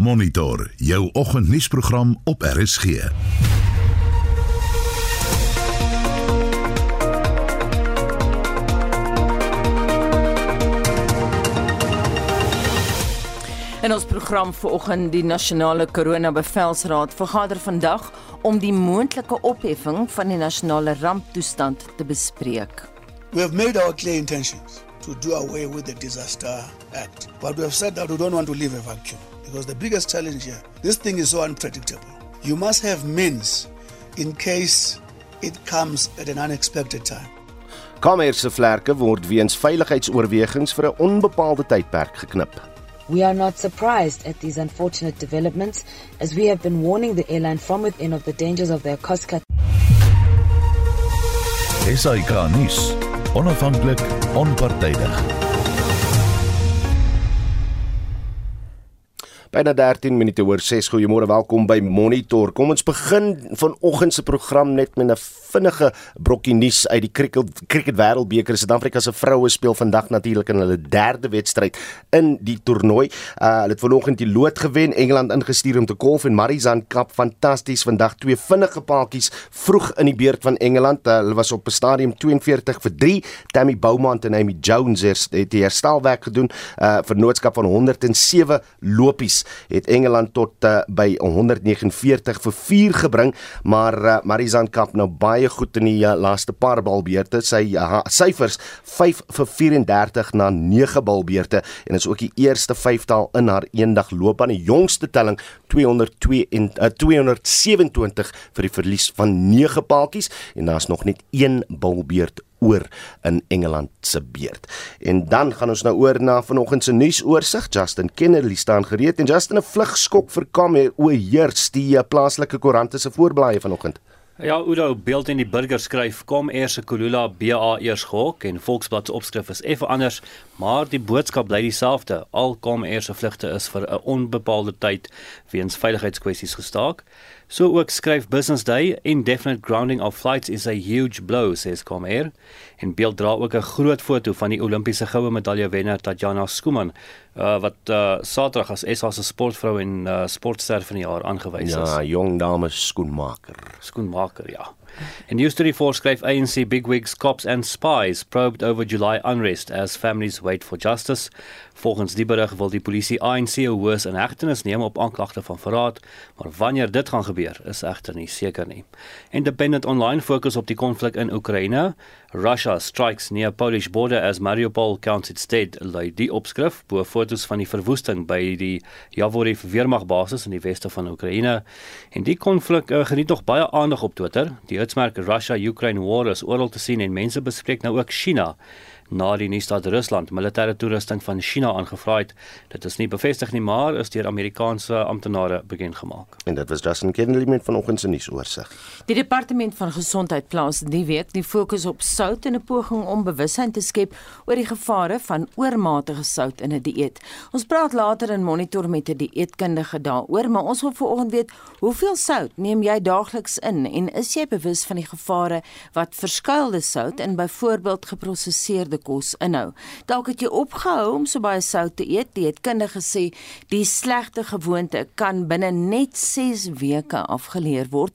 Monitor jou oggendnuusprogram op RSG. In ons program vanoggend die nasionale koronabevelsraad vergader vandag om die moontlike opheffing van die nasionale ramptoestand te bespreek. We have made our clear intentions to do away with the Disaster Act. But we have said that we don't want to leave a vacuum because the biggest challenge here, this thing is so unpredictable. You must have means in case it comes at an unexpected time. Kamer se vlerke word weens veiligheidsoorwegings vir 'n onbepaalde tydperk geknip. We are not surprised at these unfortunate developments as we have been warning the airline from within of the dangers of their cost cut. SAK nuus. Onafhanklik, onpartydig. Byna 13 minute oor 6. Goeiemôre, welkom by Monitor. Kom ons begin vanoggend se program net met 'n vinnige brokkie nuus uit die cricket cricket wêreldbeker. Suid-Afrika se vroue speel vandag natuurlik in hulle derde wedstryd in die toernooi. Uh hulle het vanoggend die lood gewen, Engeland ingestuur om te golf en Marizan Cup fantasties vandag twee vinnige paadjies vroeg in die beurt van Engeland. Uh, hulle was op 'n stadium 42 vir 3. Tammy Beaumont en Amy Jones het die herstelwerk gedoen uh vir noodskap van 107 lopies het Engeland tot uh, by 149 vir 4 gebring, maar uh, Marizan Cup nou baie goed in die uh, laaste paar balbeurte. Sy uh, syfers 5 vir 34 na 9 balbeurte en is ook die eerste vyftal in haar eendag loopbaan. Die jongste telling 202 en uh, 227 vir die verlies van 9 paaltjies en daar's nog net een balbeurt oor in Engeland se beurt. En dan gaan ons nou oor na vanoggend se nuusoorseig. Justin Kennedy staan gereed en Justin 'n vlugskok vir Kamme oorheers die eh, plaaslike koerante se voorblaaie vanoggend. Ja, Udo beeld in die burger skryf kom eers se Kulula BA eers gehok en Volksblad se opskrif is effe anders, maar die boodskap bly dieselfde. Al kom eers se vlugte is vir 'n onbepaalde tyd weens veiligheidskwessies gestaak. So ook skryf Business Day indefinite grounding of flights is a huge blow says Comair en beeld dra ook 'n groot foto van die Olimpiese goue medalje wenner Tatjana Skuman uh, wat uh, Saterdag as SA se sportvrou en uh, sportster van die jaar aangewys ja, is. Ja, jong dame skoenmaker. Skoenmaker, ja. In News 34 skryf ANC bigwigs cops and spies probed over July unrest as families wait for justice. Volgens die berig wil die polisie ANC hoes in hegtenis neem op aanklagte van verraad, maar wanneer dit gaan gebeur is egter nie seker nie. Independent Online fokus op die konflik in Oekraïne. Russia strikes near Polish border as Mariupol counted state lei die opskrif bo fotos van die verwoesting by die Yavoriv weermagbasis in die weste van Oekraïne. En die konflik uh, geniet nog baie aandag op Twitter. Die hitsmerk Russia-Ukraine war is oral te sien en mense bespreek nou ook China na die nuus dat Rusland militêre toerusting van China aangevra het. Dit is nie bevestig nie, maar is deur Amerikaanse amptenare bekend gemaak. En dit was Justin Kennedy met vanoggend se nuusoorseig. Die departement van gesondheid plaas die week die fokus op sout in 'n poging om bewustheid te skep oor die gevare van oormatige sout in 'n die dieet. Ons praat later in monitor met 'n die dieetkundige daaroor, maar ons wil vanoggend weet, hoeveel sout neem jy daagliks in en is jy bewus van die gevare wat verskuilde sout in byvoorbeeld geprosesseerde kos inhou. Dalk het jy opgehou om so baie sout te eet. Die dieetkundige sê die slegte gewoonte kan binne net 6 weke afgeleer word.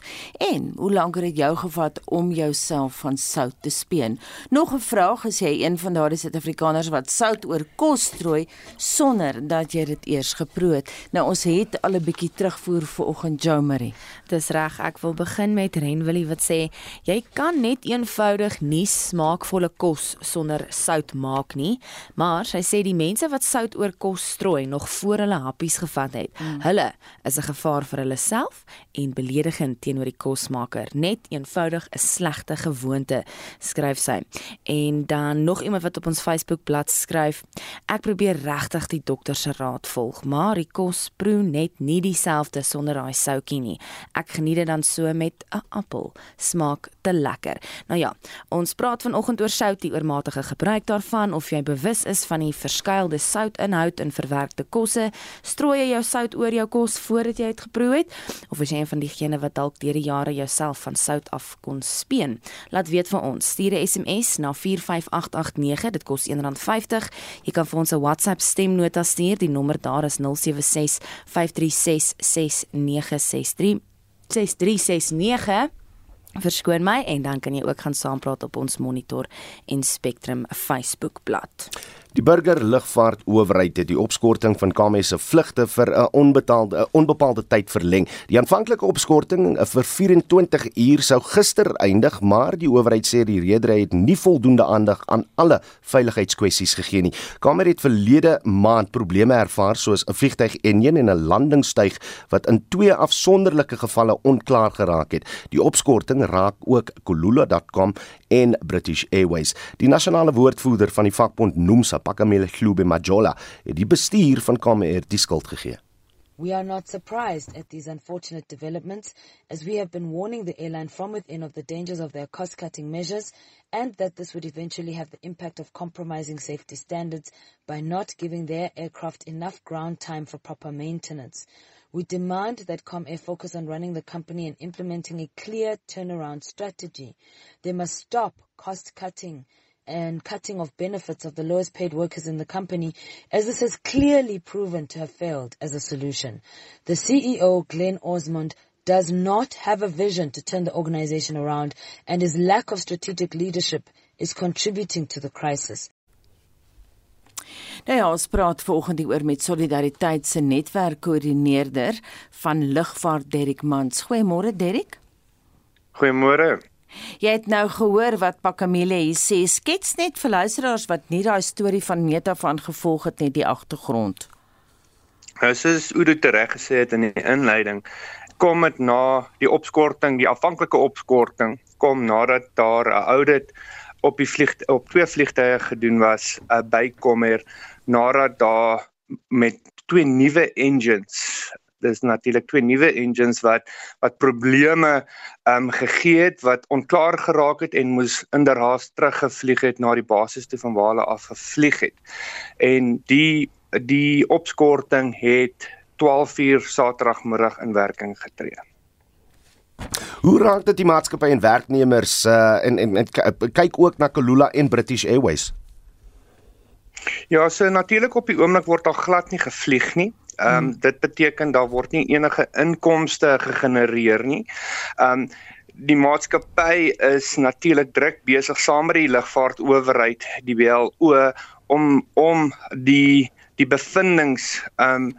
En hoe lank het dit jou gevat om jouself van sout te speen? Nog 'n vraag, is jy een van daardie Suid-Afrikaners wat sout oor kos strooi sonder dat jy dit eers geproe het? Nou ons het al 'n bietjie terugvoer vir oggend Jo Marie. Dis reg, ek wil begin met Ren Willie wat sê jy kan net eenvoudig nie smaakvolle kos sonder sout maak nie, maar sy sê die mense wat sout oor kos strooi nog voor hulle happies gevat het, mm. hulle is 'n gevaar vir hulle self en beledigend teenoor die kosmaker. Net eenvoudig 'n slegte gewoonte, skryf sy. En dan nog iemand wat op ons Facebook bladsy skryf, ek probeer regtig die dokter se raad volg, maar die kos proe net nie dieselfde sonder daai soutjie nie. Ek geniet dit dan so met 'n appel. Smaak te lekker. Nou ja, ons praat vanoggend oor sout, die oormatige gebruik daarvan, of jy bewus is van die verskuilde soutinhoud in verwerkte kosse, strooi jy jou sout oor jou kos voordat jy dit geproe het, of is jy een van diegene wat dalk deur die jare jouself van sout af kon speen? Laat weet vir ons. Stuur 'n SMS na 45889, dit kos R1.50. Jy kan vir ons 'n WhatsApp stemnota stuur. Die nommer daar is 076 536 6963 6369 Verskoon my en dan kan jy ook gaan saampraat op ons Monitor en Spectrum Facebook bladsy. Die burger lugvaart owerheid het die opskorting van KMS se vlugte vir 'n onbetaalde onbepaalde tyd verleng. Die aanvanklike opskorting vir 24 uur sou gister eindig, maar die owerheid sê die redery het nie voldoende aandag aan alle veiligheidskwessies gegee nie. KMS het verlede maand probleme ervaar soos 'n vliegtyg enjin en 'n landingstuig wat in twee afsonderlike gevalle onklaar geraak het. Die opskorting raak ook kulula.com en British Airways. Die nasionale woordvoerder van die vakbond Nomsa Pakamele Glube Majola het die bestuur van KMR die skuld gegee. We are not surprised at these unfortunate developments, as we have been warning the airline from within of the dangers of their cost cutting measures and that this would eventually have the impact of compromising safety standards by not giving their aircraft enough ground time for proper maintenance. We demand that ComAir focus on running the company and implementing a clear turnaround strategy. They must stop cost cutting and cutting of benefits of the lowest paid workers in the company, as this has clearly proven to have failed as a solution. The CEO, Glenn Osmond, does not have a vision to turn the organization around, and his lack of strategic leadership is contributing to the crisis. Nou ja, ons praat vanoggend hier oor met Solidariteit se netwerkkoördineerder van lugvaart Derek Mans. Goeiemôre Derek. Goeiemôre. Jy het nou gehoor wat Pakamile hier sê. Skets net vir luisteraars wat nie daai storie van Meta van gevolg het net die agtergrond. Nou soos Udo tereg gesê het in die inleiding, kom dit na die opskorting, die afhanklike opskorting kom nadat daar 'n audit op die vlieg op twee vliegtye gedoen was uh, by Comair nadat daar met twee nuwe engines dis natuurlik twee nuwe engines wat wat probleme ehm um, gegee het wat onklaar geraak het en moes inderhaas teruggevlieg het na die basis toe van waar hulle af gevlieg het. En die die opskorting het 12 uur Saterdagmiddag in werking getree. Hoe raak dit die maatskappy en werknemers uh, en, en en kyk ook na Kalula en British Airways? Ja, so natuurlik op die oomblik word daar glad nie gevlieg nie. Ehm um, dit beteken daar word nie enige inkomste gegenereer nie. Ehm um, die maatskappy is natuurlik druk besig saam met die lugvaartowerheid, die BLO om om die die bevindinge ehm um,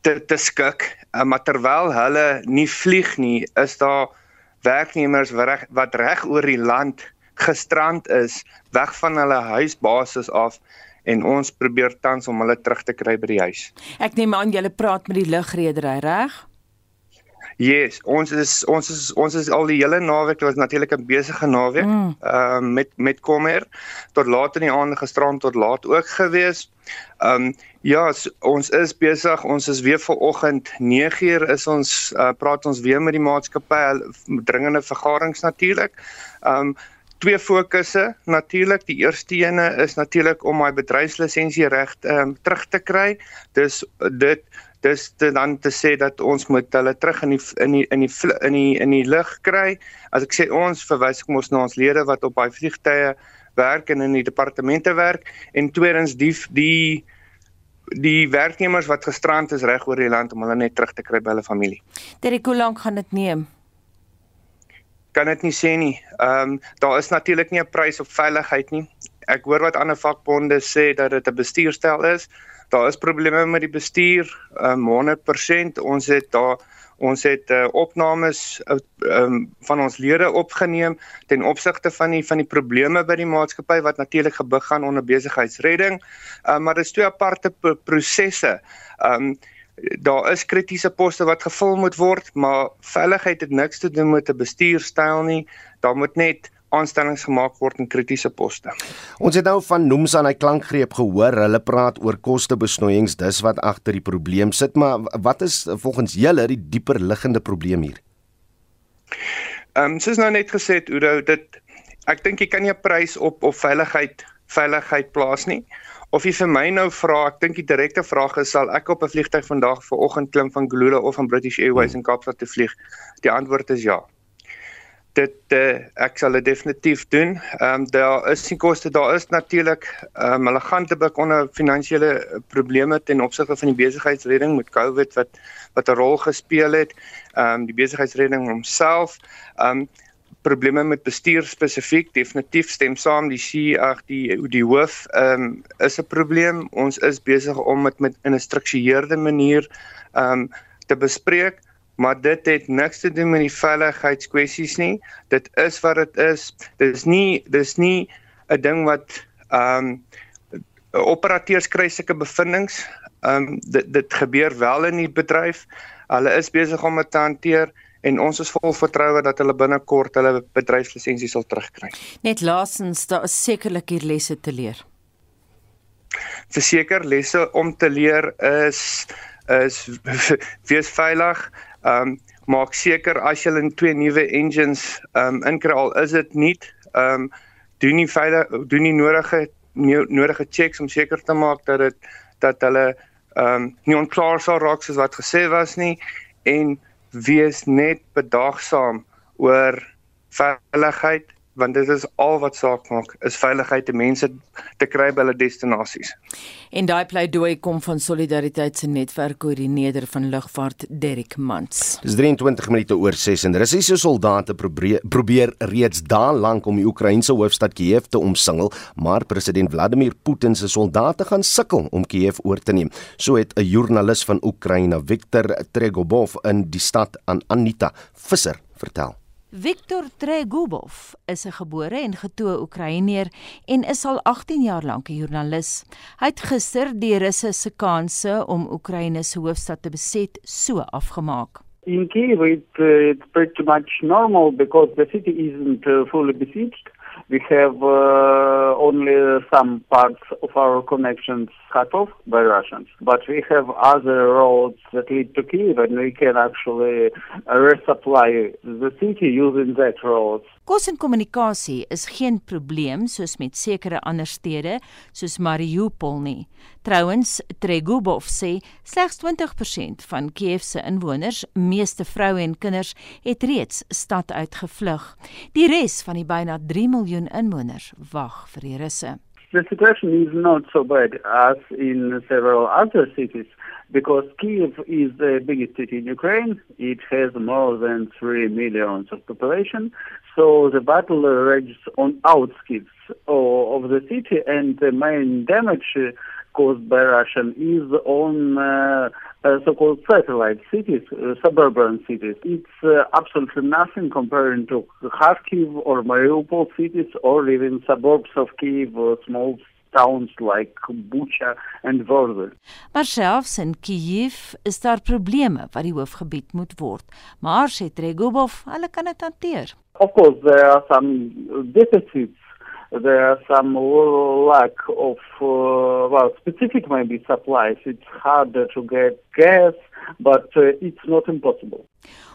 te te skik, um, maar terwyl hulle nie vlieg nie, is daar werknemers wat reg wat reg oor die land gestrand is, weg van hulle huisbasis af en ons probeer tans om hulle terug te kry by die huis. Ek neem aan julle praat met die lugredery, reg? Yes, ons is ons is ons is al die hele naweek, dit was natuurlik 'n besige naweek, mm. ehm mm. uh, met met Kommer tot laat in die aand gisterand tot laat ook gewees. Ehm um, ja, so, ons is besig, ons is weer vanoggend 9uur is ons uh, praat ons weer met die maatskappy, dringende vergaderings natuurlik. Ehm um, twee fokusse natuurlik die eerste ene is natuurlik om my bedryfslisensie reg um, terug te kry dis dit dis te dan te sê dat ons moet hulle terug in die in die in die in die in die lug kry as ek sê ons verwys ek mos na ons lede wat op daai vliegtye werk en in die departemente werk en tweedens die die die werknemers wat gestrand is reg oor die land om hulle net terug te kry by hulle familie. Dit hoe lank gaan dit neem? kan dit nie sê nie. Ehm um, daar is natuurlik nie 'n prys op veiligheid nie. Ek hoor wat ander vakbonde sê dat dit 'n bestuurstel is. Daar is probleme met die bestuur, ehm um, 100%. Ons het daar ons het uh, opnames uh, um, van ons lede opgeneem ten opsigte van die van die probleme by die maatskappy wat natuurlik gebug gaan onder besigheidsredding. Uh, maar dit is twee aparte prosesse. Um, daar is kritiese poste wat gevul moet word, maar veiligheid het niks te doen met 'n bestuurstyl nie. Daar moet net aanstellings gemaak word in kritiese poste. Ons het nou van Nomsa aan hy klankgreep gehoor. Hulle praat oor kostebesnoeiings, dis wat agter die probleem sit, maar wat is volgens julle die dieper liggende probleem hier? Ehm um, soos nou net gesê het, Oudo, dit ek dink jy kan nie 'n prys op op veiligheid veiligheid plaas nie. Of jy vir my nou vra, ek dink die direkte vraag is sal ek op 'n vliegtyg vandag vanoggend klim van Glula of van British Airways in Kaapstad te vlieg? Die antwoord is ja. Dit uh, ek sal dit definitief doen. Ehm um, daar is die koste, daar is natuurlik ehm um, hulle gaan te buk onder finansiële probleme ten opsigte van die besigheidsredding met COVID wat wat 'n rol gespeel het. Ehm um, die besigheidsredding homself. Ehm um, probleme met bestuur spesifiek definitief stem saam die CEO die die hoof ehm um, is 'n probleem ons is besig om dit met in 'n gestruktureerde manier ehm um, te bespreek maar dit het niks te doen met die veiligheidskwessies nie dit is wat dit is dis nie dis nie 'n ding wat ehm um, operateurs kry sulke bevindinge ehm um, dit dit gebeur wel in die bedryf hulle is besig om dit te hanteer en ons is vol vertroue dat hulle binnekort hulle bedryfslisensie sal terugkry. Net laasens, daar is sekerlik hier lesse te leer. Verseker lesse om te leer is is wees veilig. Ehm um, maak seker as jy 'n twee nuwe engines ehm um, inkry al is dit nie ehm um, doen nie veilig doen nie nodige nodige checks om seker te maak dat dit dat hulle ehm um, nie onklaar sal raak soos wat gesê was nie en wees net bedagsaam oor veiligheid want dit is al wat saak maak is veiligheid te mense te kry by hulle destinasies. En daai pleidooi kom van Solidariteit se netwerkkoördineerder van lugvaart Derek Mans. Dis 23 minute oor 6 en Russiese soldate probeer, probeer reeds daal lank om die Oekraïense hoofstad Kiev te omsingel, maar president Vladimir Putin se soldate gaan sukkel om Kiev oor te neem. So het 'n joernalis van Oekraïne, Viktor Tregobov, in die stad aan Anita Visser vertel. Viktor Tregubov is 'n gebore en getoe Oekraïner en is al 18 jaar lank 'n joernalis. Hy het gister die Russe se kanse om Oekraïne se hoofstad te beset so afgemaak. In Kiev it, uh, it's pretty much normal because the city isn't uh, fully besieged. We have uh, only some parts of our connections cut off by Russians, but we have other roads that lead to Kiev, and we can actually resupply the city using that roads. Kos en kommunikasie is geen probleem soos met sekere ander stede soos Mariupol nie. Trouwens, Tregubov sê slegs 20% van Kiev se inwoners, meeste vroue en kinders, het reeds stad uitgevlug. Die res van die byna 3 miljoen inwoners wag vir die Russe. The situation is not so bad as in several other cities because Kiev is the biggest city in Ukraine. It has more than 3 million of population. So the battle rages on outskirts of the city, and the main damage caused by Russian is on uh, uh, so-called satellite cities, uh, suburban cities. It's uh, absolutely nothing comparing to Kharkiv or Mariupol cities or even suburbs of Kiev or small towns like Bucha and Vorodor. Maar selfs in Kiev is daar probleme wat die hoofgebied moet word. Maar sê Tregubov, hulle kan dit hanteer. Of course there are some deficits there are some lack of uh, well specific maybe supplies it's harder to get gas but uh, it's not impossible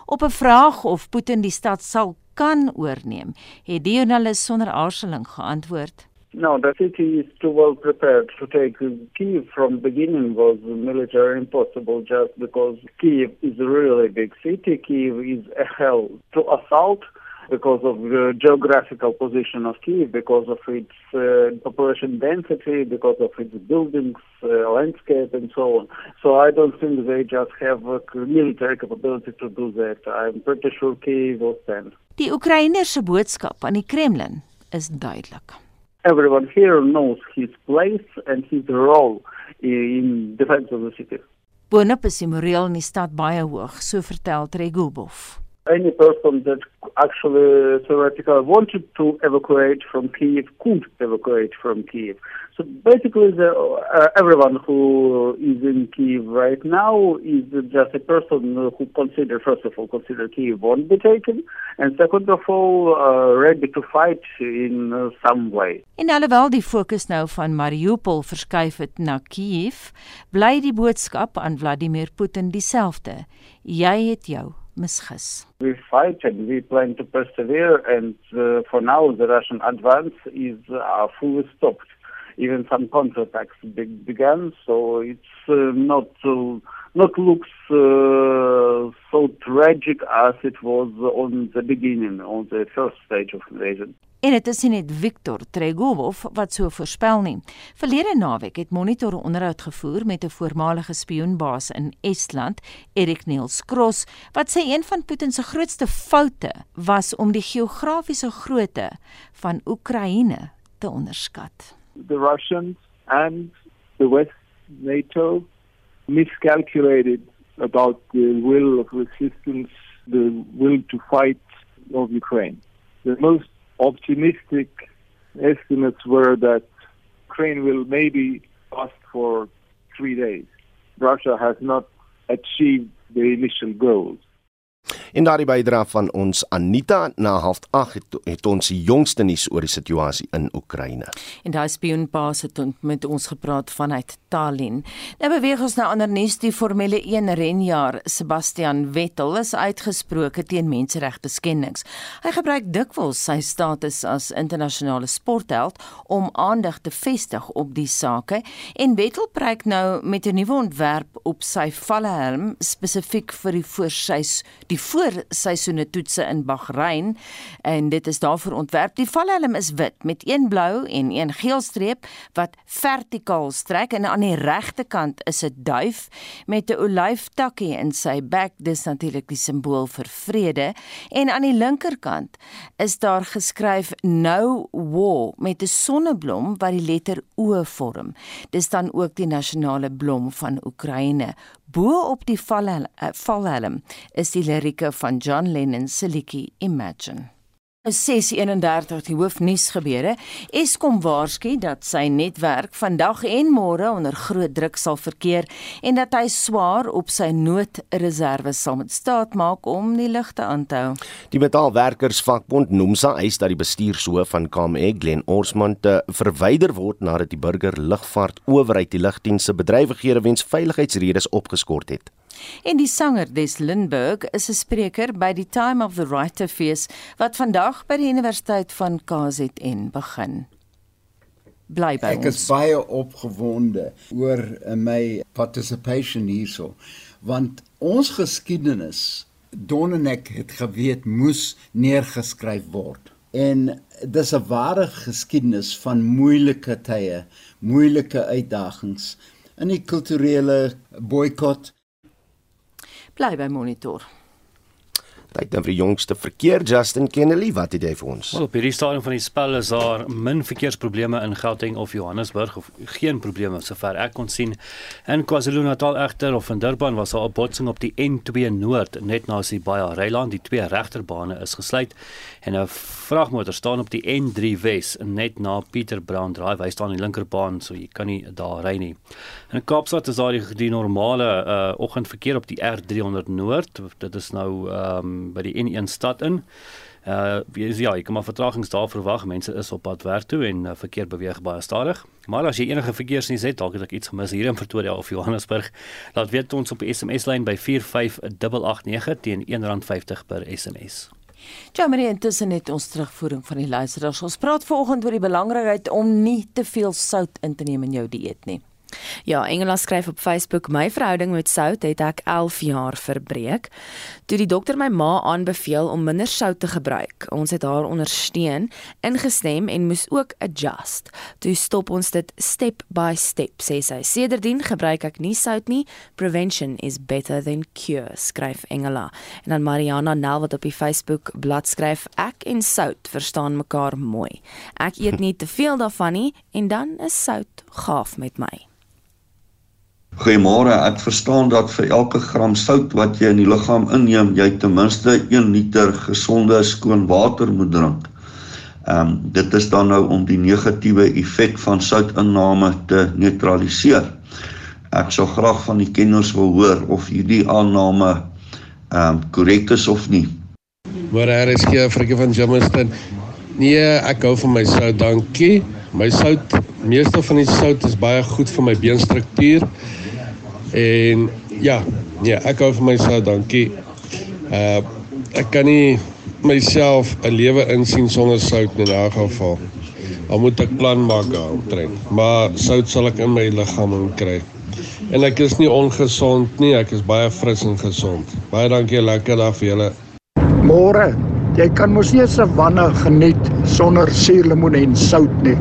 op 'n vraag of Putin die stad sal kan oorneem het die joernalis sonder aarzeling geantwoord No, the city is too well prepared to take Kiev from beginning was military impossible just because Kiev is a really big city. Kiev is a hell to assault because of the geographical position of Kiev, because of its uh, population density, because of its buildings, uh, landscape, and so on. So I don't think they just have a military capability to do that. I'm pretty sure Kiev will stand. Oekraïners se boodskap aan die Kremlin is duidelik. Everyone here knows his place and his role in defense of the city. Boonop is die moreel in die stad baie hoog, so vertel Tregubov. Any person that actually theoretically wanted to evacuate from Kiev could evacuate from Kiev. So basically, the, uh, everyone who is in Kiev right now is just a person who consider, first of all, consider Kiev won't be taken, and second of all, uh, ready to fight in uh, some way. En alhoewel die fokus nou van Mariupol verskuif het na Kiev, bly die boodskap aan Vladimir Putin dieselfde: jy het jou misgis. We fight and we plan to persevere, and uh, for now, the Russian advance is uh, fully stopped. Even some counterattacks be- began, so it's uh, not uh, not looks uh, so tragic as it was on the beginning, on the first stage of invasion. En dit is nie net Viktor Tregobov wat so voorspel nie. Verlede naweek het Monitor 'n onderhoud gevoer met 'n voormalige spioenbaas in Estland, Erik Niels Kross, wat sê een van Putin se grootste foute was om die geografiese grootte van Oekraïne te onderskat. The Russians and the West, NATO, miscalculated about the will of resistance, the will to fight of Ukraine. The most optimistic estimates were that Ukraine will maybe last for three days. Russia has not achieved the initial goals. En daardie bydra van ons Anita na 08:30 het, het ons die jongste nuus oor die situasie in Oekraïne. En daai spioenbaas het met ons gepraat vanuit Tallinn. Nou beweeg ons na ander nuus. Die Formule 1 renjaer Sebastian Vettel is uitgesproke teen menseregte skendings. Hy gebruik dikwels sy status as internasionale sportheld om aandag te vestig op die sake en Vettel preek nou met 'n nuwe ontwerp op sy vallehelm spesifiek vir die voorsys die voorseisoene toetse in Bahrein en dit is daarvoor ontwerp. Die valhelm is wit met een blou en een geel streep wat vertikaal strek en aan die regterkant is 'n duif met 'n olyftakkie in sy bek. Dis natuurlik die simbool vir vrede en aan die linkerkant is daar geskryf no war met 'n sonneblom wat die letter O vorm. Dis dan ook die nasionale blom van Oekraïne. Bo op die valhelm, uh, valhelm is die lirieke van John Lennon se liedjie Imagine. 6:31 die hoofnuus gebeure. Eskom waarsku dat sy netwerk vandag en môre onder groot druk sal verkeer en dat hy swaar op sy noodreserve sal moet staat maak om die ligte aan te hou. Die metaalwerkersvakbond Nomsa eis dat die bestuurshoof van KME Glen Orsman te verwyder word nadat die burger lugvaart owerheid die lugdienste bedrywighede weens veiligheidsredes opgeskort het. En die sanger Des Lindberg is 'n spreker by die Time of the Writer Fees wat vandag by die Universiteit van KZN begin. Bly by Ek ons. is baie opgewonde oor uh, my participation hierso want ons geskiedenis Don en ek het geweet moes neergeskryf word. En dis 'n ware geskiedenis van moeilike tye, moeilike uitdagings in die kulturele boikot Bly by Monitor. Tyd dan vir die jongste verkeer Justin Kennedy, wat het jy vir ons? Wel, op hierdie stadium van die spel is daar min verkeersprobleme in Gauteng of Johannesburg of geen probleme sover ek kon sien. In KwaZulu-Natal egter of in Durban was daar 'n botsing op die N2 Noord net na Sibaya Reiland. Die twee regterbane is gesluit en 'n vragmotor staan op die N3 Wes net na Pieter Brown Drive. Hy staan aan die linkerbaan, so jy kan nie daar ry nie. In Kaapstad is daar die, die normale uh, oggendverkeer op die R300 Noord. Dit is nou um, by die N1 stad in. Uh ja, jy kan maar vertragings daar verwag. Mense is op pad werk toe en uh, verkeer beweeg baie stadig. Maar as jy enige verkeersnuus het, dalk het ek iets gemis hier in Pretoria of Johannesburg, laat weet ons op die SMS lyn by 45889 teen R1.50 per SMS. Ja, maar intussen het ons terugvoering van die luisteraars. Ons praat vanoggend oor die belangrikheid om nie te veel sout in te neem in jou dieet nie. Ja, Engela skryf op Facebook: "My verhouding met sout het ek 11 jaar verbreek. Toe die dokter my ma aanbeveel om minder sout te gebruik. Ons het haar ondersteun, ingestem en moes ook adjust. Toe stop ons dit step by step, sê sy. Sedertdien gebruik ek nie sout nie. Prevention is better than cure," skryf Engela. En dan Mariana Nel wat op die Facebook bladsy skryf: "Ek en sout verstaan mekaar mooi. Ek eet nie te veel daarvan nie en dan is sout gaaf met my." Goeiemôre, ek verstaan dat vir elke gram sout wat jy in die liggaam inneem, jy ten minste 1 liter gesonde skoon water moet drink. Ehm um, dit is dan nou om die negatiewe effek van soutinname te neutraliseer. Ek sou graag van die kenners wil hoor of hierdie aanname ehm um, korrek is of nie. Maar daar is geen frikkie van Jamestown. Nee, ek hou van my sout, dankie. My sout, meeste van die sout is baie goed vir my beenstruktuur. En ja, nee, ek hou van my sout, dankie. Uh ek kan nie myself 'n lewe insien sonder sout in 'n geval. Dan moet ek plan maak daaromtrent. Maar sout sal ek in my liggaam kry. En ek is nie ongesond nie, ek is baie fris en gesond. Baie dankie, lekker dag vir julle. Môre, jy kan mos nie 'n savanne geniet sonder suurlemoen en sout nie.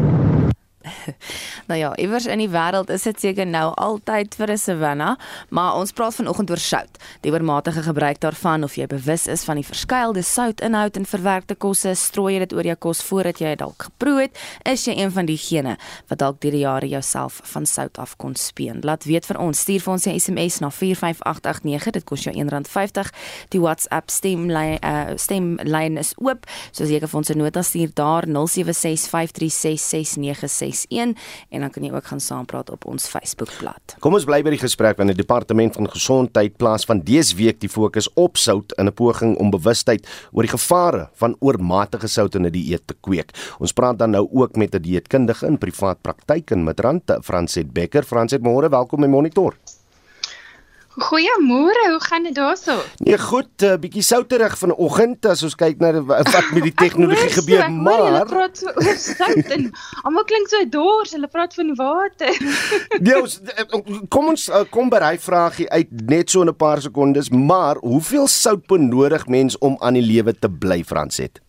Nou ja, iewers in die wêreld is dit seker nou altyd vir 'n savanna, maar ons praat vanoggend oor sout. Die oormatige gebruik daarvan of jy bewus is van die verskeidelde soutinhoud in verwerkte kosse, strooi jy dit oor jou kos voordat jy dit dalk geproe het, is jy een van diegene wat dalk deur die jare jouself van sout af kon speen. Laat weet vir ons, stuur vir ons 'n SMS na 45889, dit kos jou R1.50. Die WhatsApp stemlyn uh, stemlyn is oop, so as jy vir ons 'n nota stuur daar 0765366961 en dan kan jy ook gaan saampraat op ons Facebookblad. Kom ons bly by die gesprek want die departement van gesondheid plaas van dese week die fokus op sout in 'n poging om bewustheid oor die gevare van oormatige sout in 'n die dieet te kweek. Ons praat dan nou ook met 'n dieetkundige in privaat praktyk in Midrand, Franset Becker. Franset, môre, welkom by Monitor. Goeiemôre, hoe gaan dit daarso? Nee, goed, 'n uh, bietjie souterig vanoggend as ons kyk na wat met die tegnologie gebeur, so, maar hulle praat so oor sout en almal klink so dors, hulle praat van water. nee, ons, kom ons kom by daai vraagie uit net so in 'n paar sekondes, maar hoeveel sout benodig mens om aan die lewe te bly, Franset?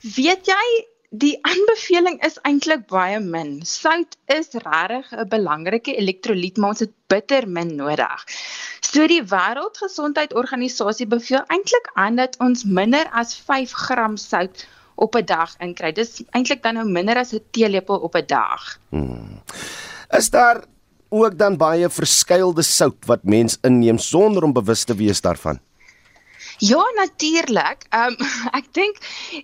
Weet jy Die aanbeveling is eintlik baie min. Sout is regtig 'n belangrike elektrolyt, maar ons het bitter min nodig. So die Wêreldgesondheidsorganisasie beveel eintlik aan dat ons minder as 5 gram sout op 'n dag inkry. Dis eintlik dan nou minder as 'n teelepel op 'n dag. Hmm. Is daar ook dan baie verskeidelde sout wat mens inneem sonder om bewus te wees daarvan? Ja, natuurlik. Ehm um, ek dink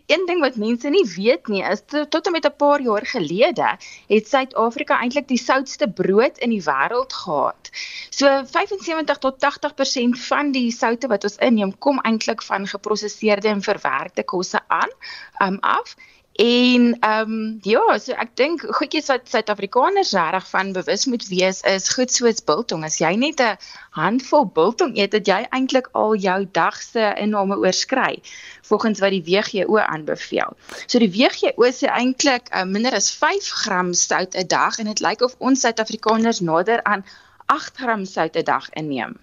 een ding wat mense nie weet nie is tot en met 'n paar jaar gelede het Suid-Afrika eintlik die soutste brood in die wêreld gehad. So 75 tot 80% van die soutte wat ons inneem kom eintlik van geprosesseerde en verwerkte kosse aan, um, af. En ehm um, ja, so ek dink goedjies wat Suid-Afrikaners reg van bewus moet wees is goed soos biltong. As jy net 'n handvol biltong eet, het jy eintlik al jou dag se inname oorskry volgens wat die WHO aanbeveel. So die WHO sê eintlik uh, minder as 5 gram sout 'n dag en dit lyk of ons Suid-Afrikaners nader aan 8 gram sout 'n dag inneem.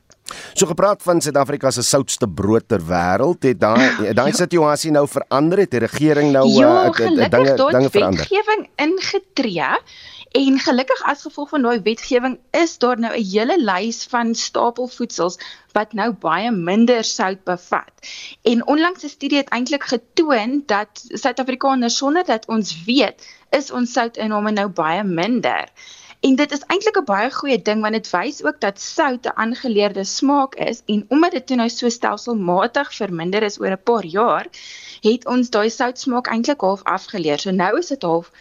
So gepraat van Suid-Afrika se soutste brood ter wêreld, het daai daai situasie nou verander het die regering nou ja, uh, dinge dinge verander. Wetgewing ingetree en gelukkig as gevolg van daai wetgewing is daar nou 'n hele lys van stapelvoedsels wat nou baie minder sout bevat. En onlangs 'n studie het eintlik getoon dat Suid-Afrikaners sonder dat ons weet, is ons soutinname nou baie minder. En dit is eintlik 'n baie goeie ding want dit wys ook dat sout 'n aangeleerde smaak is en omdat dit nou so stelselmatig verminder is oor 'n paar jaar, het ons daai soutsmaak eintlik half afgeleer. So nou is dit half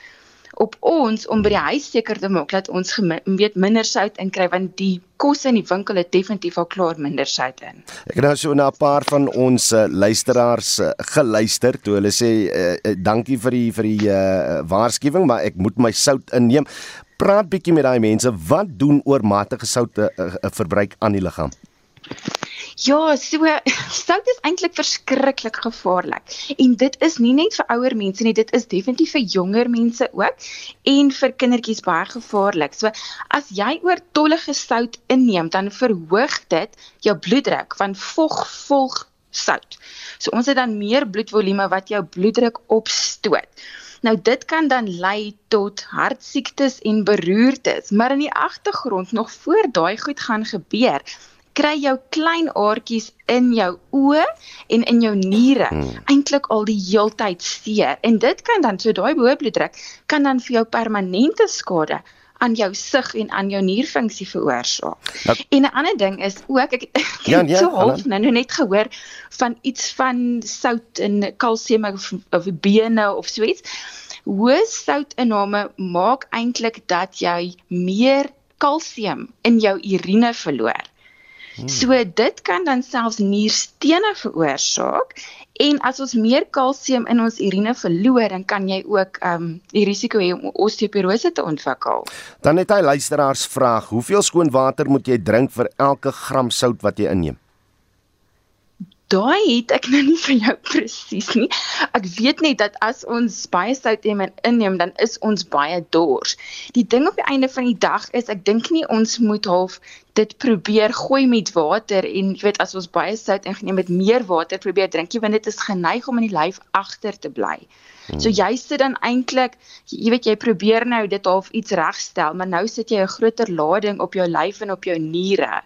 op ons om by die huis seker te maak dat ons weet minder sout inkry want die kosse in die winkel het definitief al klaar minder sout in. Ek het nou so na 'n paar van ons uh, luisteraars uh, geluister toe hulle sê uh, uh, dankie vir die vir die uh, waarskuwing maar ek moet my sout inneem praat bietjie met daai mense. Wat doen oormatige sout 'n uh, uh, verbruik aan die liggaam? Ja, so sout is eintlik verskriklik gevaarlik. En dit is nie net vir ouer mense nie, dit is definitief vir jonger mense ook en vir kindertjies baie gevaarlik. So as jy oortollige sout inneem, dan verhoog dit jou bloeddruk van vog volg sout. So ons het dan meer bloedvolume wat jou bloeddruk opstoot. Nou dit kan dan lei tot hartsiektes en beroertes, maar in die agtergrond nog voor daai goed gaan gebeur, kry jou klein aartjies in jou oë en in jou niere hmm. eintlik al die heeltyd seer en dit kan dan so daai hoë bloeddruk kan dan vir jou permanente skade aan jou sig en aan jou nierfunksie veroorsaak. Nou, en 'n ander ding is ook ek, ek ja, ja, so half nou, nou net gehoor van iets van sout en kalsium of, of bene of so iets. Hoë soutinname maak eintlik dat jy meer kalsium in jou urine verloor. Hmm. So dit kan dan selfs nierstene veroorsaak En as ons meer kalsium in ons urine verloor, dan kan jy ook ehm um, die risiko hê om osteoporose te ontwikkel. Dan het hy luisteraars vraag: Hoeveel skoon water moet jy drink vir elke gram sout wat jy inneem? Daai het ek nou nie vir jou presies nie. Ek weet net dat as ons baie sout inneem, dan is ons baie dors. Die ding op die einde van die dag is ek dink nie ons moet half dit probeer gooi met water en jy weet as ons baie sout ingeneem met meer water probeer drink jy want dit is geneig om in die lyf agter te bly. So jy sit dan eintlik jy weet jy probeer nou dit half iets regstel, maar nou sit jy 'n groter lading op jou lyf en op jou niere.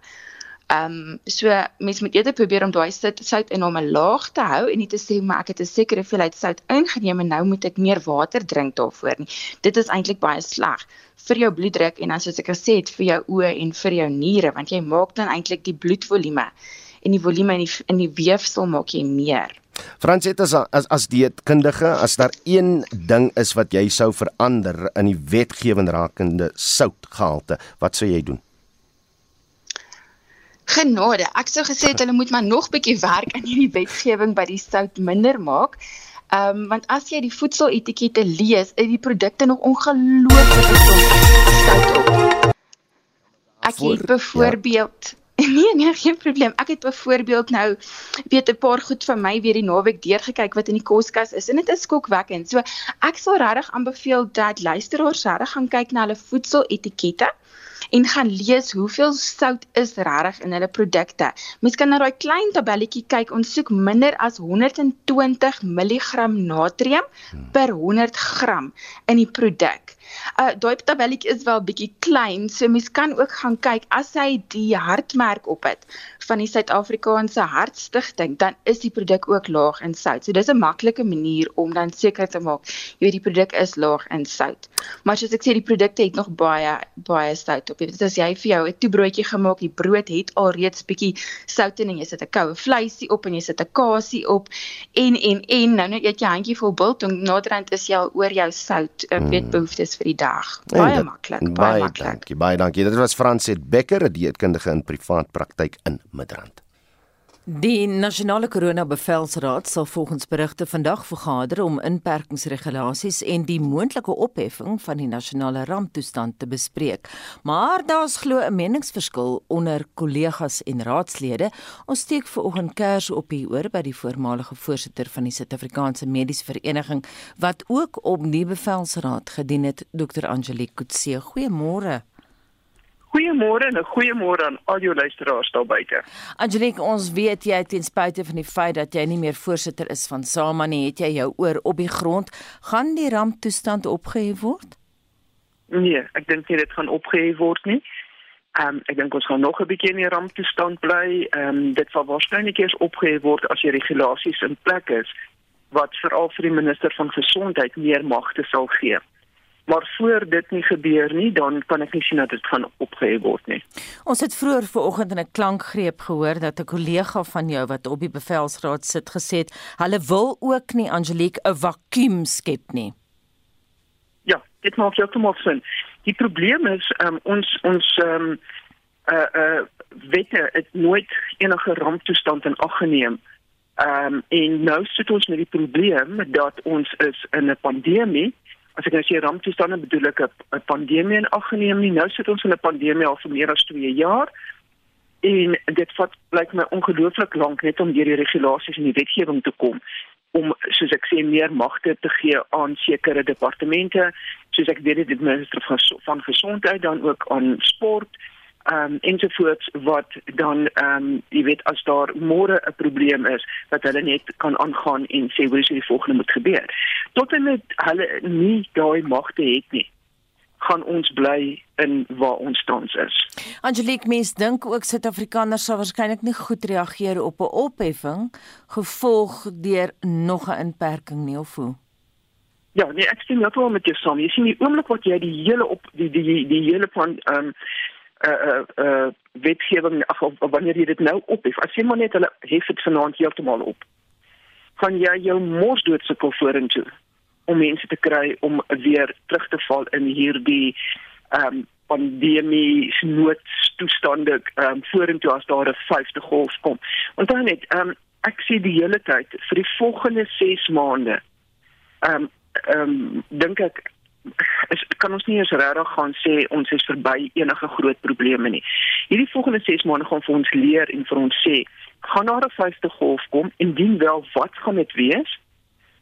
Ehm um, so mense moet eerder probeer om daai sout in hom laag te hou en nie te sê maar ek het 'n sekere hoeveelheid sout ingeneem en nou moet ek meer water drink daarvoor nie. Dit is eintlik baie sleg vir jou bloeddruk en dan soos ek gesê het vir jou oë en vir jou niere want jy maak dan eintlik die bloedvolume en die volume in die in die weefsel maak jy meer. Fransette as as as dieetkundige, as daar een ding is wat jy sou verander in die wetgewing rakende soutgehalte, wat sou jy doen? Genade, ek sou gesê het hulle moet maar nog bietjie werk aan hierdie wetgewing by die sout minder maak. Ehm um, want as jy die voedseletikette lees, is die produkte nog ongelooflik sout op. Ek het byvoorbeeld ja. Nee nee, geen probleem. Ek het byvoorbeeld nou weet 'n paar goed van my weer die naweek deurgekyk wat in die koskas is en dit is skokwekkend. So ek sal regtig aanbeveel dat luisteraars regtig gaan kyk na hulle voedseletikette en gaan lees hoeveel sout is regtig in hulle produkte. Mens kan na daai klein tabelletjie kyk. Ons soek minder as 120 mg natrium per 100 gram in die produk. Uh daai tabelletjie is wel bietjie klein, so mens kan ook gaan kyk as hy die hartmerk op het van die Suid-Afrikaanse Hartstigting, dan is die produk ook laag in sout. So dis 'n maklike manier om dan seker te maak jy weet die produk is laag in sout. Maar soos ek sê die produkte het nog baie baie sout op. Jy weet as jy vir jou 'n toebroodjie gemaak, die brood het al reeds bietjie sout in en jy sit 'n koue vleisie op en jy sit 'n kasie op en en en nou net eet jy 'n handjie vol biltong, naderhand is jy al oor jou sout, uh, weet mm. behoeftes vir die dag. Baie maklik, baie, baie maklik. Dankie, baie dankie. Dit was Franset Becker, 'n dieetkundige in privaat praktyk in Midrand. Die nasionale koronabevelsraad sal volgens berigte vandag vergader om inperkingsregulasies en die moontlike opheffing van die nasionale ramptoestand te bespreek. Maar daar's glo 'n meningsverskil onder kollegas en raadslede. Ons steek vanoggend kers op hier oor by die voormalige voorsitter van die Suid-Afrikaanse Mediese Vereniging wat ook op die bevelsraad gedien het, Dr. Angelique Kutse. Goeiemôre. Goeiemôre en 'n goeiemôre aan al jou luisteraars daar buite. Angelique, ons weet jy ten spyte van die feit dat jy nie meer voorsitter is van SAMA nie, het jy jou oor op die grond. Gaan die ramptoestand opgehef word? Nee, ek dink nie dit gaan opgehef word nie. Ehm um, ek dink ons gaan nog 'n bietjie in die ramptoestand bly. Ehm um, dit sal waarskynlik eers opgehef word as die regulasies in plek is wat veral vir die minister van gesondheid meer magte sal gee. Maar voor dit nie gebeur nie, dan kan ek nie sien dat dit gaan opgehef word nie. Ons het vroeër vanoggend in 'n klankgreep gehoor dat 'n kollega van jou wat op die bevelsraad sit gesê het, hulle wil ook nie Angelique 'n vakuum skep nie. Ja, dit maak heeltemal sin. Die probleem is um, ons ons um, uh uh wette het nooit enige ramptoestand in ag geneem. Ehm um, en nou sit ons met die probleem dat ons is in 'n pandemie as ek nou sê ramptoestande bedoel ek 'n pandemie in ag geneem nie. Nou sit ons in 'n pandemie al vir meer as 2 jaar. En dit vat blyk my ongelooflik lank net om deur die regulasies en die wetgewing te kom om soos ek sê meer magte te gee aan sekere departemente soos ek weet dit minister van van gesondheid dan ook aan sport ehm um, ensovoorts wat dan ehm um, jy weet as daar môre 'n probleem is dat hulle net kan aangaan en sê hoe is die volgende moet gebeur. Tot en met hulle nie daai magte het nie gaan ons bly in waar ons tans is. Angelique mens dink ook Suid-Afrikaners sal waarskynlik nie goed reageer op 'n opheffing gevolg deur nog 'n inperking nie of hoe? Ja, nee, ek sien wel met jou saam. Jy sien die oomblik wat jy die hele op die die die, die hele van ehm um, uh uh wetgewing of, of, of wanneer jy dit nou ophef as jy maar net hulle hef dit vanaand heeltemal op gaan jy jou mos dood sukkel vorentoe om mense te kry om weer terug te val in hierdie ehm um, pandemie noodtoestande ehm um, vorentoe as daar 'n vyfde golf kom. Dan net ehm um, ek sien die hele tyd vir die volgende 6 maande ehm um, ehm um, dink ek is kan ons nie eens regtig gaan sê ons is verby enige groot probleme nie. Hierdie volgende 6 maande gaan vir ons leer en vir ons sê, gaan daar 'n vyfde golf kom? Indien wel, wat gaan dit wees?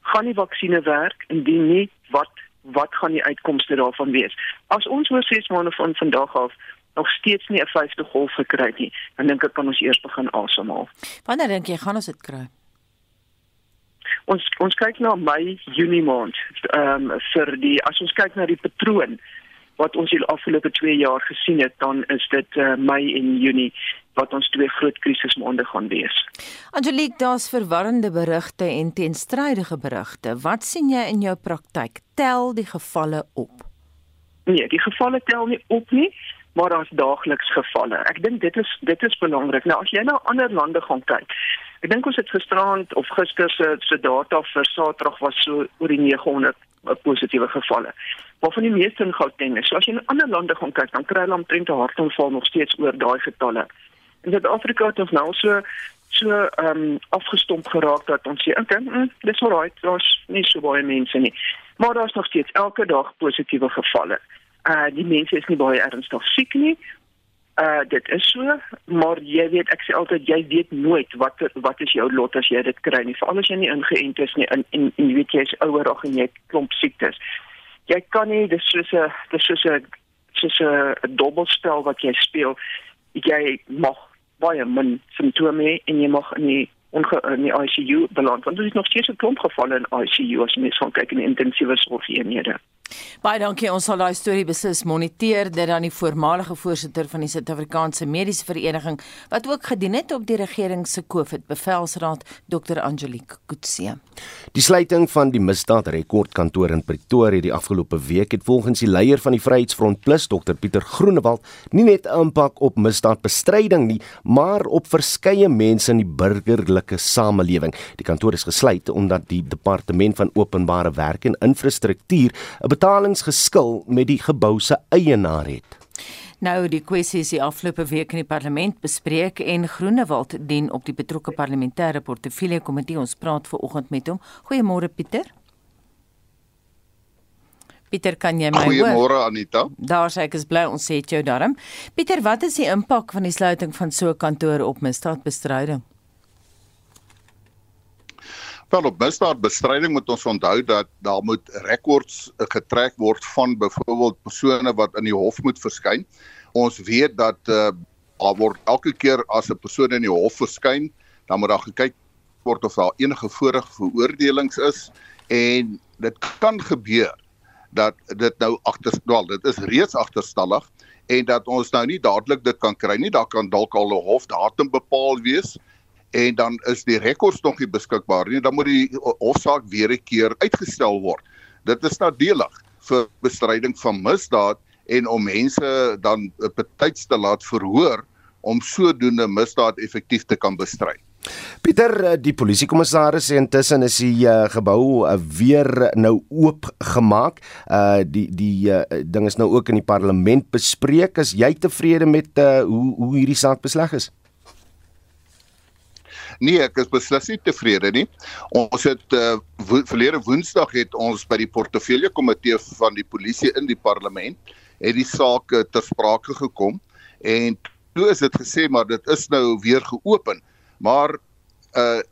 Gaan die vaksines werk? Indien nie, wat wat gaan die uitkomste daarvan wees? As ons oor 6 maande van vandag af nog steeds nie 'n vyfde golf gekry het nie, dan dink ek kan ons eers begin asemhaal. Wanneer dink jy gaan ons dit kry? Ons ons kyk na Mei, Junie maand. Ehm um, vir die as ons kyk na die patroon wat ons hier afgelope 2 jaar gesien het, dan is dit uh, Mei en Junie wat ons twee groot krisismaande gaan wees. Angelique, daar's verwarrende berigte en teenstrydige berigte. Wat sien jy in jou praktyk? Tel die gevalle op? Nee, die gevalle tel nie op nie maar daar's daagliks gevalle. Ek dink dit is dit is belangrik. Nou as jy na ander lande gaan kyk. Ek dink ons het gisterand of gister se se data vir Saterdag was so oor die 900 positiewe gevalle. Maar van die meeste in Gauteng. So as jy in ander lande gaan kyk, dan kry hulle omtrent 'n hartaanval nog steeds oor daai getalle. In Suid-Afrika het ons nou so so ehm um, afgestomp geraak dat ons sê, "Oké, mm, dis alright, daar's nie so baie mense nie." Maar daar's nog steeds elke dag positiewe gevalle uh die mense is nie baie ernstig siek nie. Uh dit is so, maar jy weet ek sê altyd jy weet nooit wat wat is jou lot as jy dit kry nie. Veral as jy nie ingeënt is nie en en, en jy weet jy is ouer of en jy klomp siektes. Jy kan nie dis soos 'n dis soos 'n soos 'n dobbelspel wat jy speel. Jy mag baie min simptome hê en jy mag in die onge in die ICU beland want dit is nog steeds 'n klomp gevalle in ICU as mens van kyk in intensiewe sorgeenhede. Baie dankie. Ons sal daai storie beslis moniteer dit dan die voormalige voorsitter van die Suid-Afrikaanse Mediese Vereniging wat ook gedien het op die regering se COVID bevelsraad Dr Angelique Kutse. Die sluiting van die misdaadrekordkantoor in Pretoria die afgelope week het volgens die leier van die Vryheidsfront Plus Dr Pieter Groenewald nie net 'n impak op misdaadbestryding nie, maar op verskeie mense in die burgerlike samelewing. Die kantoor is gesluit omdat die departement van openbare werk en infrastruktuur 'n betalingsgeskil met die gebou se eienaar het. Nou die kwessie is die afgelope week in die parlement bespreek en Groenewald dien op die betrokke parlementêre portefeulje komitee ons praat ver oggend met hom. Goeiemôre Pieter. Pieter, kan jy my hoor? Goeiemôre Anita. Daar sê ek is bly ons het jou darm. Pieter, wat is die impak van die sluiting van so 'n kantoor op misdaadbestryding? Wel op misdaadbestryding moet ons onthou dat daar moet rekords eh, getrek word van byvoorbeeld persone wat in die hof moet verskyn. Ons weet dat uh, daar word elke keer as 'n persoon in die hof verskyn, dan moet daar gekyk word of daar enige vorige veroordelings is en dit kan gebeur dat dit nou agterstal, dit is reeds agterstallig en dat ons nou nie dadelik dit kan kry nie. Daar kan dalk al 'n hofdatum bepaal wees en dan is die rekords nog nie beskikbaar nie, dan moet die hofsaak weer 'n keer uitgestel word. Dit is nadelig vir bestryding van misdaad en om mense dan betyds te laat verhoor om sodoende misdaad effektief te kan bestry. Pieter, eh, die polisiekommissaris sê intussen is die uh, gebou uh, weer nou oop gemaak. Uh die die uh, ding is nou ook in die parlement bespreek. Is jy tevrede met uh, hoe hoe hierdie saak besleg is? Nee, ek is beslis nie tevrede nie. Ons het uh, wo verlede Woensdag het ons by die portefeulje komitee van die polisie in die parlement het die saak uh, ter sprake gekom en toe is dit gesê maar dit is nou weer geopen. Maar uh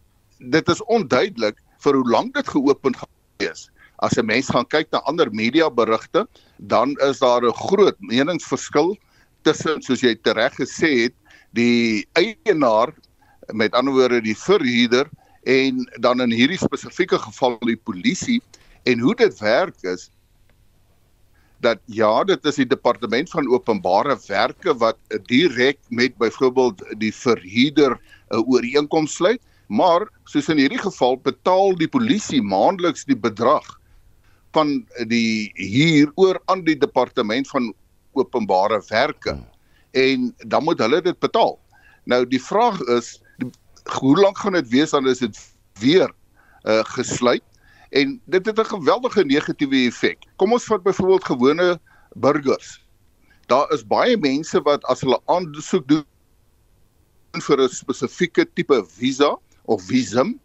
dit is onduidelik vir hoe lank dit geopen gaan wees. As 'n mens gaan kyk na ander media berigte, dan is daar 'n groot meningsverskil tussen soos jy tereg gesê het, die eienaar met ander woorde die verhuurder en dan in hierdie spesifieke geval die polisie en hoe dit werk is dat ja dit is die departement van openbare werke wat direk met byvoorbeeld die verhuurder 'n ooreenkoms sluit maar soos in hierdie geval betaal die polisie maandeliks die bedrag van die huur oor aan die departement van openbare werke en dan moet hulle dit betaal. Nou die vraag is hoe lank gaan dit wees dan is dit weer uh gesluit en dit het 'n geweldige negatiewe effek. Kom ons vat byvoorbeeld gewone burgers. Daar is baie mense wat as hulle aansoek doen vir 'n spesifieke tipe visa of visum,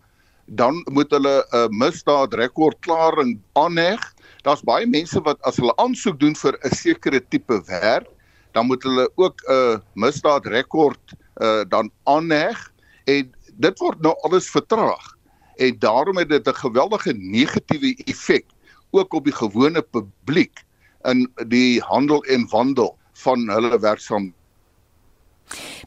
dan moet hulle 'n uh, misdaadrekord klaring aanheg. Daar's baie mense wat as hulle aansoek doen vir 'n sekere tipe werk, dan moet hulle ook 'n uh, misdaadrekord uh, dan aanheg en dit word nou alles vertraag. En daarom het dit 'n geweldige negatiewe effek ook op die gewone publiek in die handel en wandel van hulle werksaam.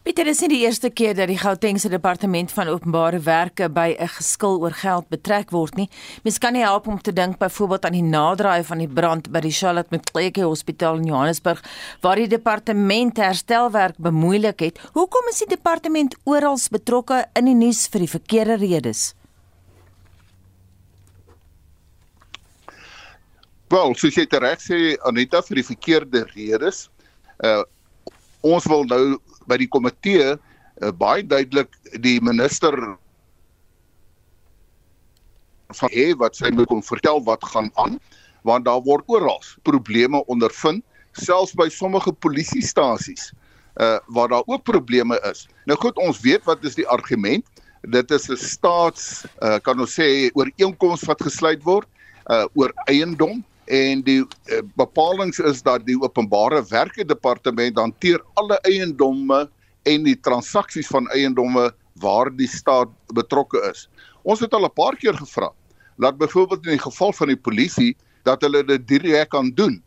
Pieter, dit is die eerste keer dat die Gautengse Departement van Openbare Werke by 'n geskil oor geld betrek word nie. Mens kan nie help om te dink byvoorbeeld aan die naderdraai van die brand by die Charlotte Macleay Hospitaal in Johannesburg waar die departement herstelwerk bemoeilik het. Hoekom is die departement oral betrokke in die nuus vir die verkeerde redes? Wel, soos jy reg sê Anita vir die verkeerde redes. Uh ons wil nou by die komitee uh, baie duidelik die minister van hê wat sy moet kom vertel wat gaan aan want daar word oral probleme ondervind selfs by sommige polisiestasies uh waar daar ook probleme is. Nou goed, ons weet wat is die argument. Dit is 'n staats uh kan ons sê ooreenkoms wat gesluit word uh oor eiendom en die uh, bepalinge is dat die openbare werke departement hanteer alle eiendomme en die transaksies van eiendomme waar die staat betrokke is. Ons het al 'n paar keer gevra dat byvoorbeeld in die geval van die polisie dat hulle dit direk kan doen.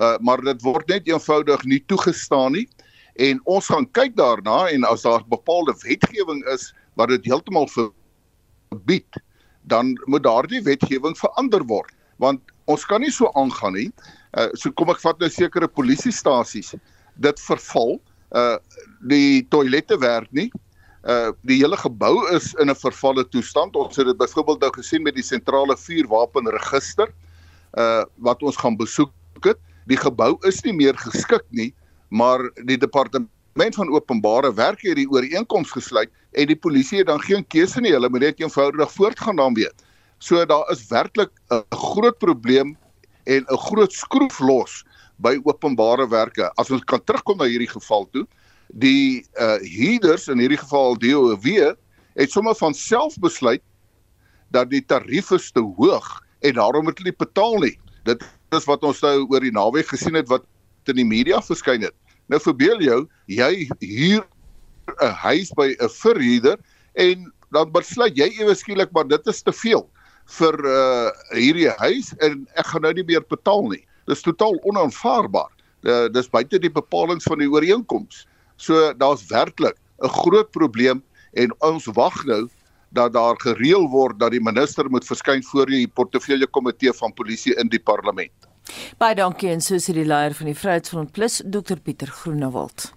Uh, maar dit word net eenvoudig nie toegestaan nie en ons gaan kyk daarna en as daar bepaalde wetgewing is wat dit heeltemal verbied dan moet daardie wetgewing verander word want ons kan nie so aangaan nie. Uh so kom ek vat nou sekere polisiestasies. Dit verval. Uh die toilette werk nie. Uh die hele gebou is in 'n vervalle toestand. Ons het dit byvoorbeeld nou gesien met die sentrale vuurwapenregister uh wat ons gaan besoek het. Die gebou is nie meer geskik nie, maar die departement van openbare werke het die ooreenkoms gesluit en die polisie het dan geen keuse nie. Hulle moet net eenvoudig voortgaan daarmee. So daar is werklik 'n groot probleem en 'n groot skroef los by openbare werke. As ons kan terugkom na hierdie geval toe, die uh huurders in hierdie geval DOW het sommer van self besluit dat die tarief is te hoog en daarom moet hulle nie betaal nie. Dit is wat ons nou oor die naweek gesien het wat in die media verskyn het. Nou verbeel jou, jy huur 'n huis by 'n verhuurder en dan besluit jy ewe skielik maar dit is te veel vir uh hierdie huis en ek gaan nou nie meer betaal nie. Dis totaal onaanvaarbaar. Uh, dis buite die bepalinge van die ooreenkoms. So daar's werklik 'n groot probleem en ons wag nou dat daar gereël word dat die minister moet verskyn voor die portefeulje komitee van polisie in die parlement. Baie dankie en sê die leier van die Vryheidsfront Plus, Dr Pieter Groenewald.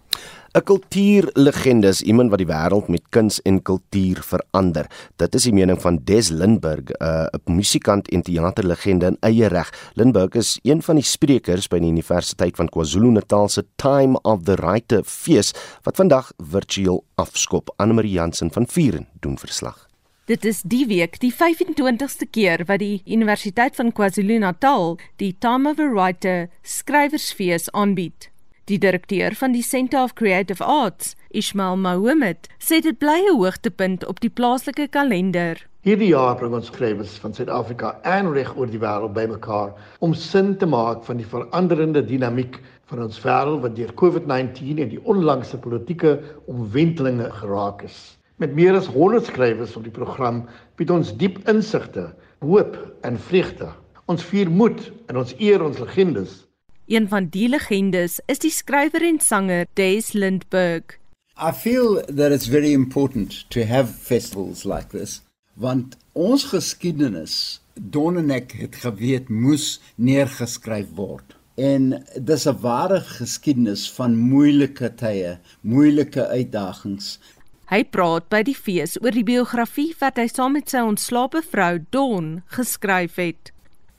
'n Kultuurlegende is iemand wat die wêreld met kuns en kultuur verander. Dit is die mening van Des Lindberg, 'n uh, musikant en teaterlegende in eie reg. Lindberg is een van die sprekers by die Universiteit van KwaZulu-Natal se Time of the Writer fees wat vandag virtueel afskop. Anne-Marie Jansen van Vuren doen verslag. Dit is die week die 25ste keer wat die Universiteit van KwaZulu-Natal die Time of the Writer skrywersfees aanbied. Die direkteur van die Centre of Creative Arts, Ismail Mohammed, sê dit bly 'n hoogtepunt op die plaaslike kalender. Hierdie jaar bring ons skrywers van Suid-Afrika en reg oor die wêreld bymekaar om sin te maak van die veranderende dinamiek van ons wêreld wat deur COVID-19 en die onlangse politieke omwentelinge geraak is. Met meer as 100 skrywers op die program bied ons diep insigte, hoop en vreugde. Ons vier moed en ons eer ons legendes Een van die legendes is die skrywer en sanger Des Lindberg. I feel that it's very important to have festivals like this want ons geskiedenis Donnenek het geweet moes neergeskryf word. En dis 'n ware geskiedenis van moeilike tye, moeilike uitdagings. Hy praat by die fees oor die biografie wat hy saam met sy ontslape vrou Don geskryf het.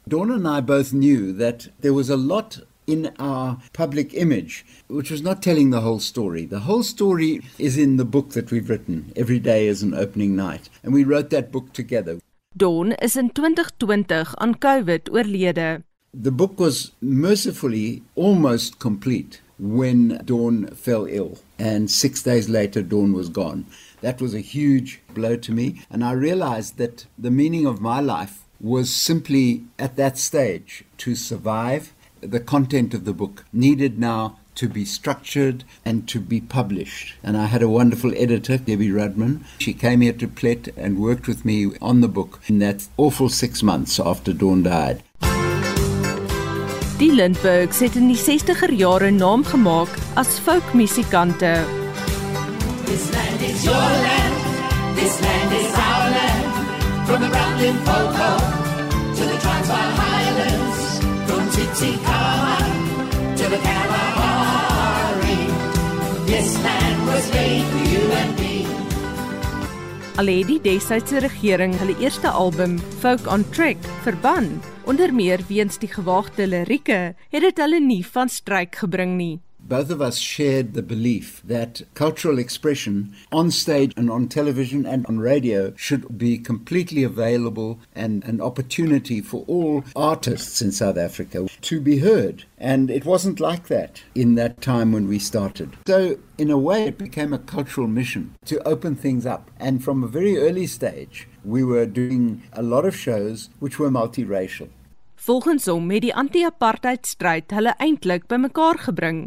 Don and I both knew that there was a lot in our public image, which was not telling the whole story. The whole story is in the book that we've written, Every Day is an Opening Night. And we wrote that book together. Dawn is in 2020 aan COVID oorlede. The book was mercifully almost complete when Dawn fell ill. And six days later, Dawn was gone. That was a huge blow to me. And I realized that the meaning of my life was simply at that stage to survive. The content of the book needed now to be structured and to be published. And I had a wonderful editor, Debbie Rudman. She came here to Plet and worked with me on the book in that awful six months after Dawn died. Die Lindberghs het in die 60er jare naam gemaak as folkmusikante. This land is your land, this land is our land. From the Brown Limpopo to the Transvaal Highlands, from Titicaca to the Kalahari. This land was made for you and me. Al het die desydse regering hulle eerste album Folk on Track verban, onder meer weens die gewaagde lirieke, het dit hulle nie van stryk gebring nie. Both of us shared the belief that cultural expression on stage and on television and on radio should be completely available and an opportunity for all artists in South Africa to be heard. And it wasn't like that in that time when we started. So, in a way, it became a cultural mission to open things up. And from a very early stage, we were doing a lot of shows which were multiracial. Volgens hom het die anti-apartheid stryd hulle eintlik bymekaar gebring,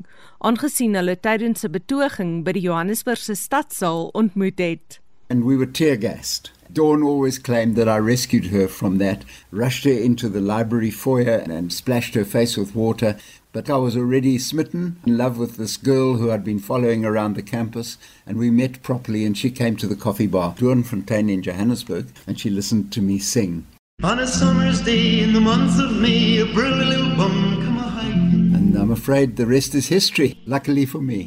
aangesien hulle tydens 'n betoging by die Johannesburgse stadsaal ontmoet het. And we were tear gassed. Dawn always claimed that I rescued her from that, rushed her into the library foyer and splashed her face with water. But I was already smitten in love with this girl who I'd been following around the campus, and we met properly. And she came to the coffee bar, Doornfontein in Johannesburg, and she listened to me sing. On a summer's day in the month of May, a brilliant little bum come a hiking. And I'm afraid the rest is history, luckily for me.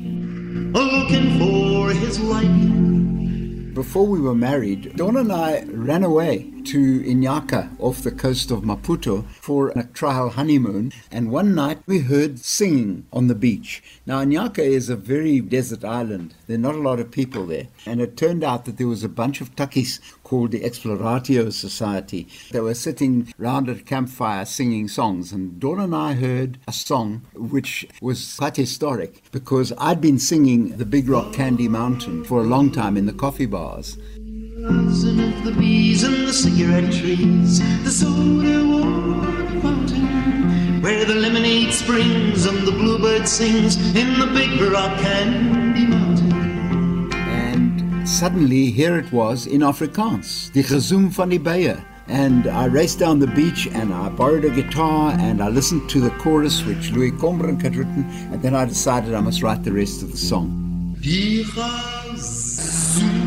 Looking for his liking. Before we were married, Dawn and I ran away to Inyaka off the coast of Maputo for a trial honeymoon. And one night we heard singing on the beach. Now, Inyaka is a very desert island. There are not a lot of people there. And it turned out that there was a bunch of Takis called the Exploratio Society. They were sitting round a campfire singing songs. And Dawn and I heard a song which was quite historic because I'd been singing the Big Rock Candy Mountain for a long time in the coffee bars. Buzzing of the bees and the cigarette trees, the soda water fountain, where the lemonade springs and the bluebird sings in the big rock candy mountain. And suddenly, here it was in Afrikaans, the gezoem van die beye. And I raced down the beach and I borrowed a guitar and I listened to the chorus which Louis Combrink had written, and then I decided I must write the rest of the song. Die gezoem die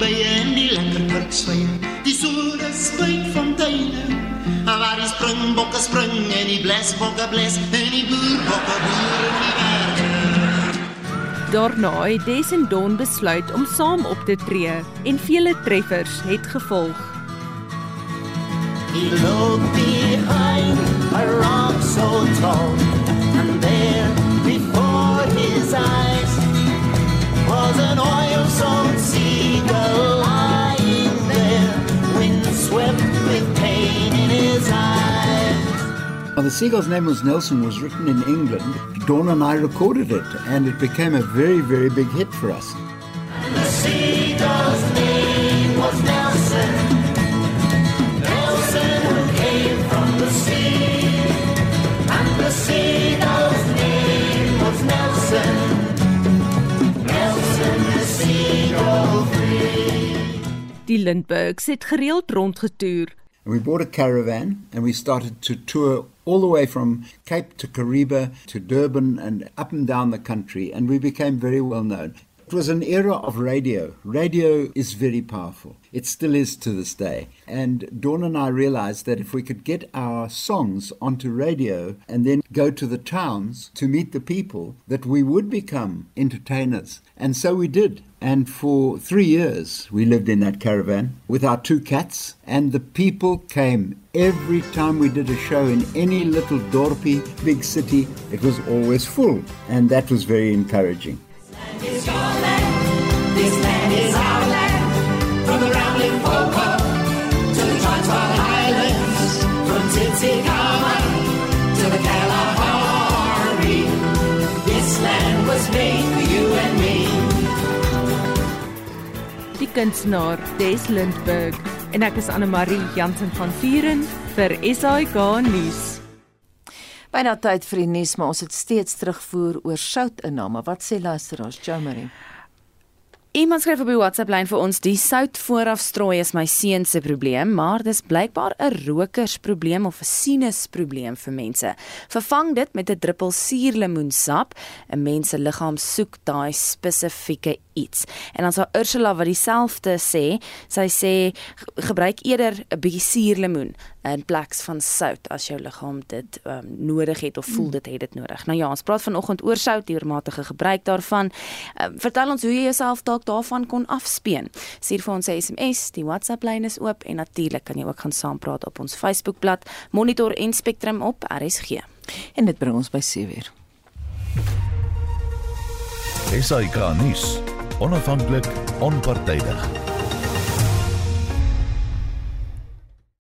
bye en die lekker kurkswye, die soda spuit fonteine, waar die springbokke spring en die blesbokke bles en die boerbokke boer in die berge. Daarna het Des en Don besluit om saam op te tree en vele treffers het gevolg. He looked behind a rock so tall, and there before his eyes was an oil-soaked seagull the seagull's name was Nelson, was written in England. Dawn and I recorded it, and it became a very, very big hit for us. The seagull's name was Nelson. Nelson who came from the sea. And the seagull's name was Nelson. Nelson the seagull free. Die Lindberghs het gereeld rondgetoer. And we bought a caravan and we started to tour all the way from Cape to Kariba to Durban and up and down the country, and we became very well known. It was an era of radio. Radio is very powerful. It still is to this day. And Dawn and I realized that if we could get our songs onto radio and then go to the towns to meet the people, that we would become entertainers. And so we did. And for three years, we lived in that caravan with our two cats, and the people came every time we did a show in any little dorpy, big city. It was always full, and that was very encouraging. is land. This land is our land. From the Round Limpopo to the Transvaal Highlands, from Titicaca to the Kalahari. This land was made kunstenaar Des Lindberg en ek is Anne Marie Jansen van Vuren vir SAK nuus. Byna tyd vir die nuus, maar ons het steeds terugvoer oor soutinname. Wat sê luisteraars, Jo Marie? Iemand skryf op die WhatsApp lyn vir ons: "Die sout vooraf strooi is my seun se probleem, maar dis blykbaar 'n rokersprobleem of 'n sinusprobleem vir mense. Vervang dit met 'n druppel suurlemoensap. 'n Mens se liggaam soek daai spesifieke iets." En dan sal Ursula wat dieselfde sê, sy sê gebruik eerder 'n bietjie suurlemoen in plaas van sout as jou liggaam dit um, nodig het of voel dit het dit nodig. Nou ja, ons praat vanoggend oor sout, die oormatige gebruik daarvan. Um, vertel ons hoe jy jouself dalk daarvan kon afspeen. Stuur vir ons 'n SMS, die WhatsApp lyn is oop en natuurlik kan jy ook gaan saampraat op ons Facebookblad Monitor en Spectrum op RSG. En dit bring ons by 7uur. SAK nuus. Onafhanklik, onpartydig.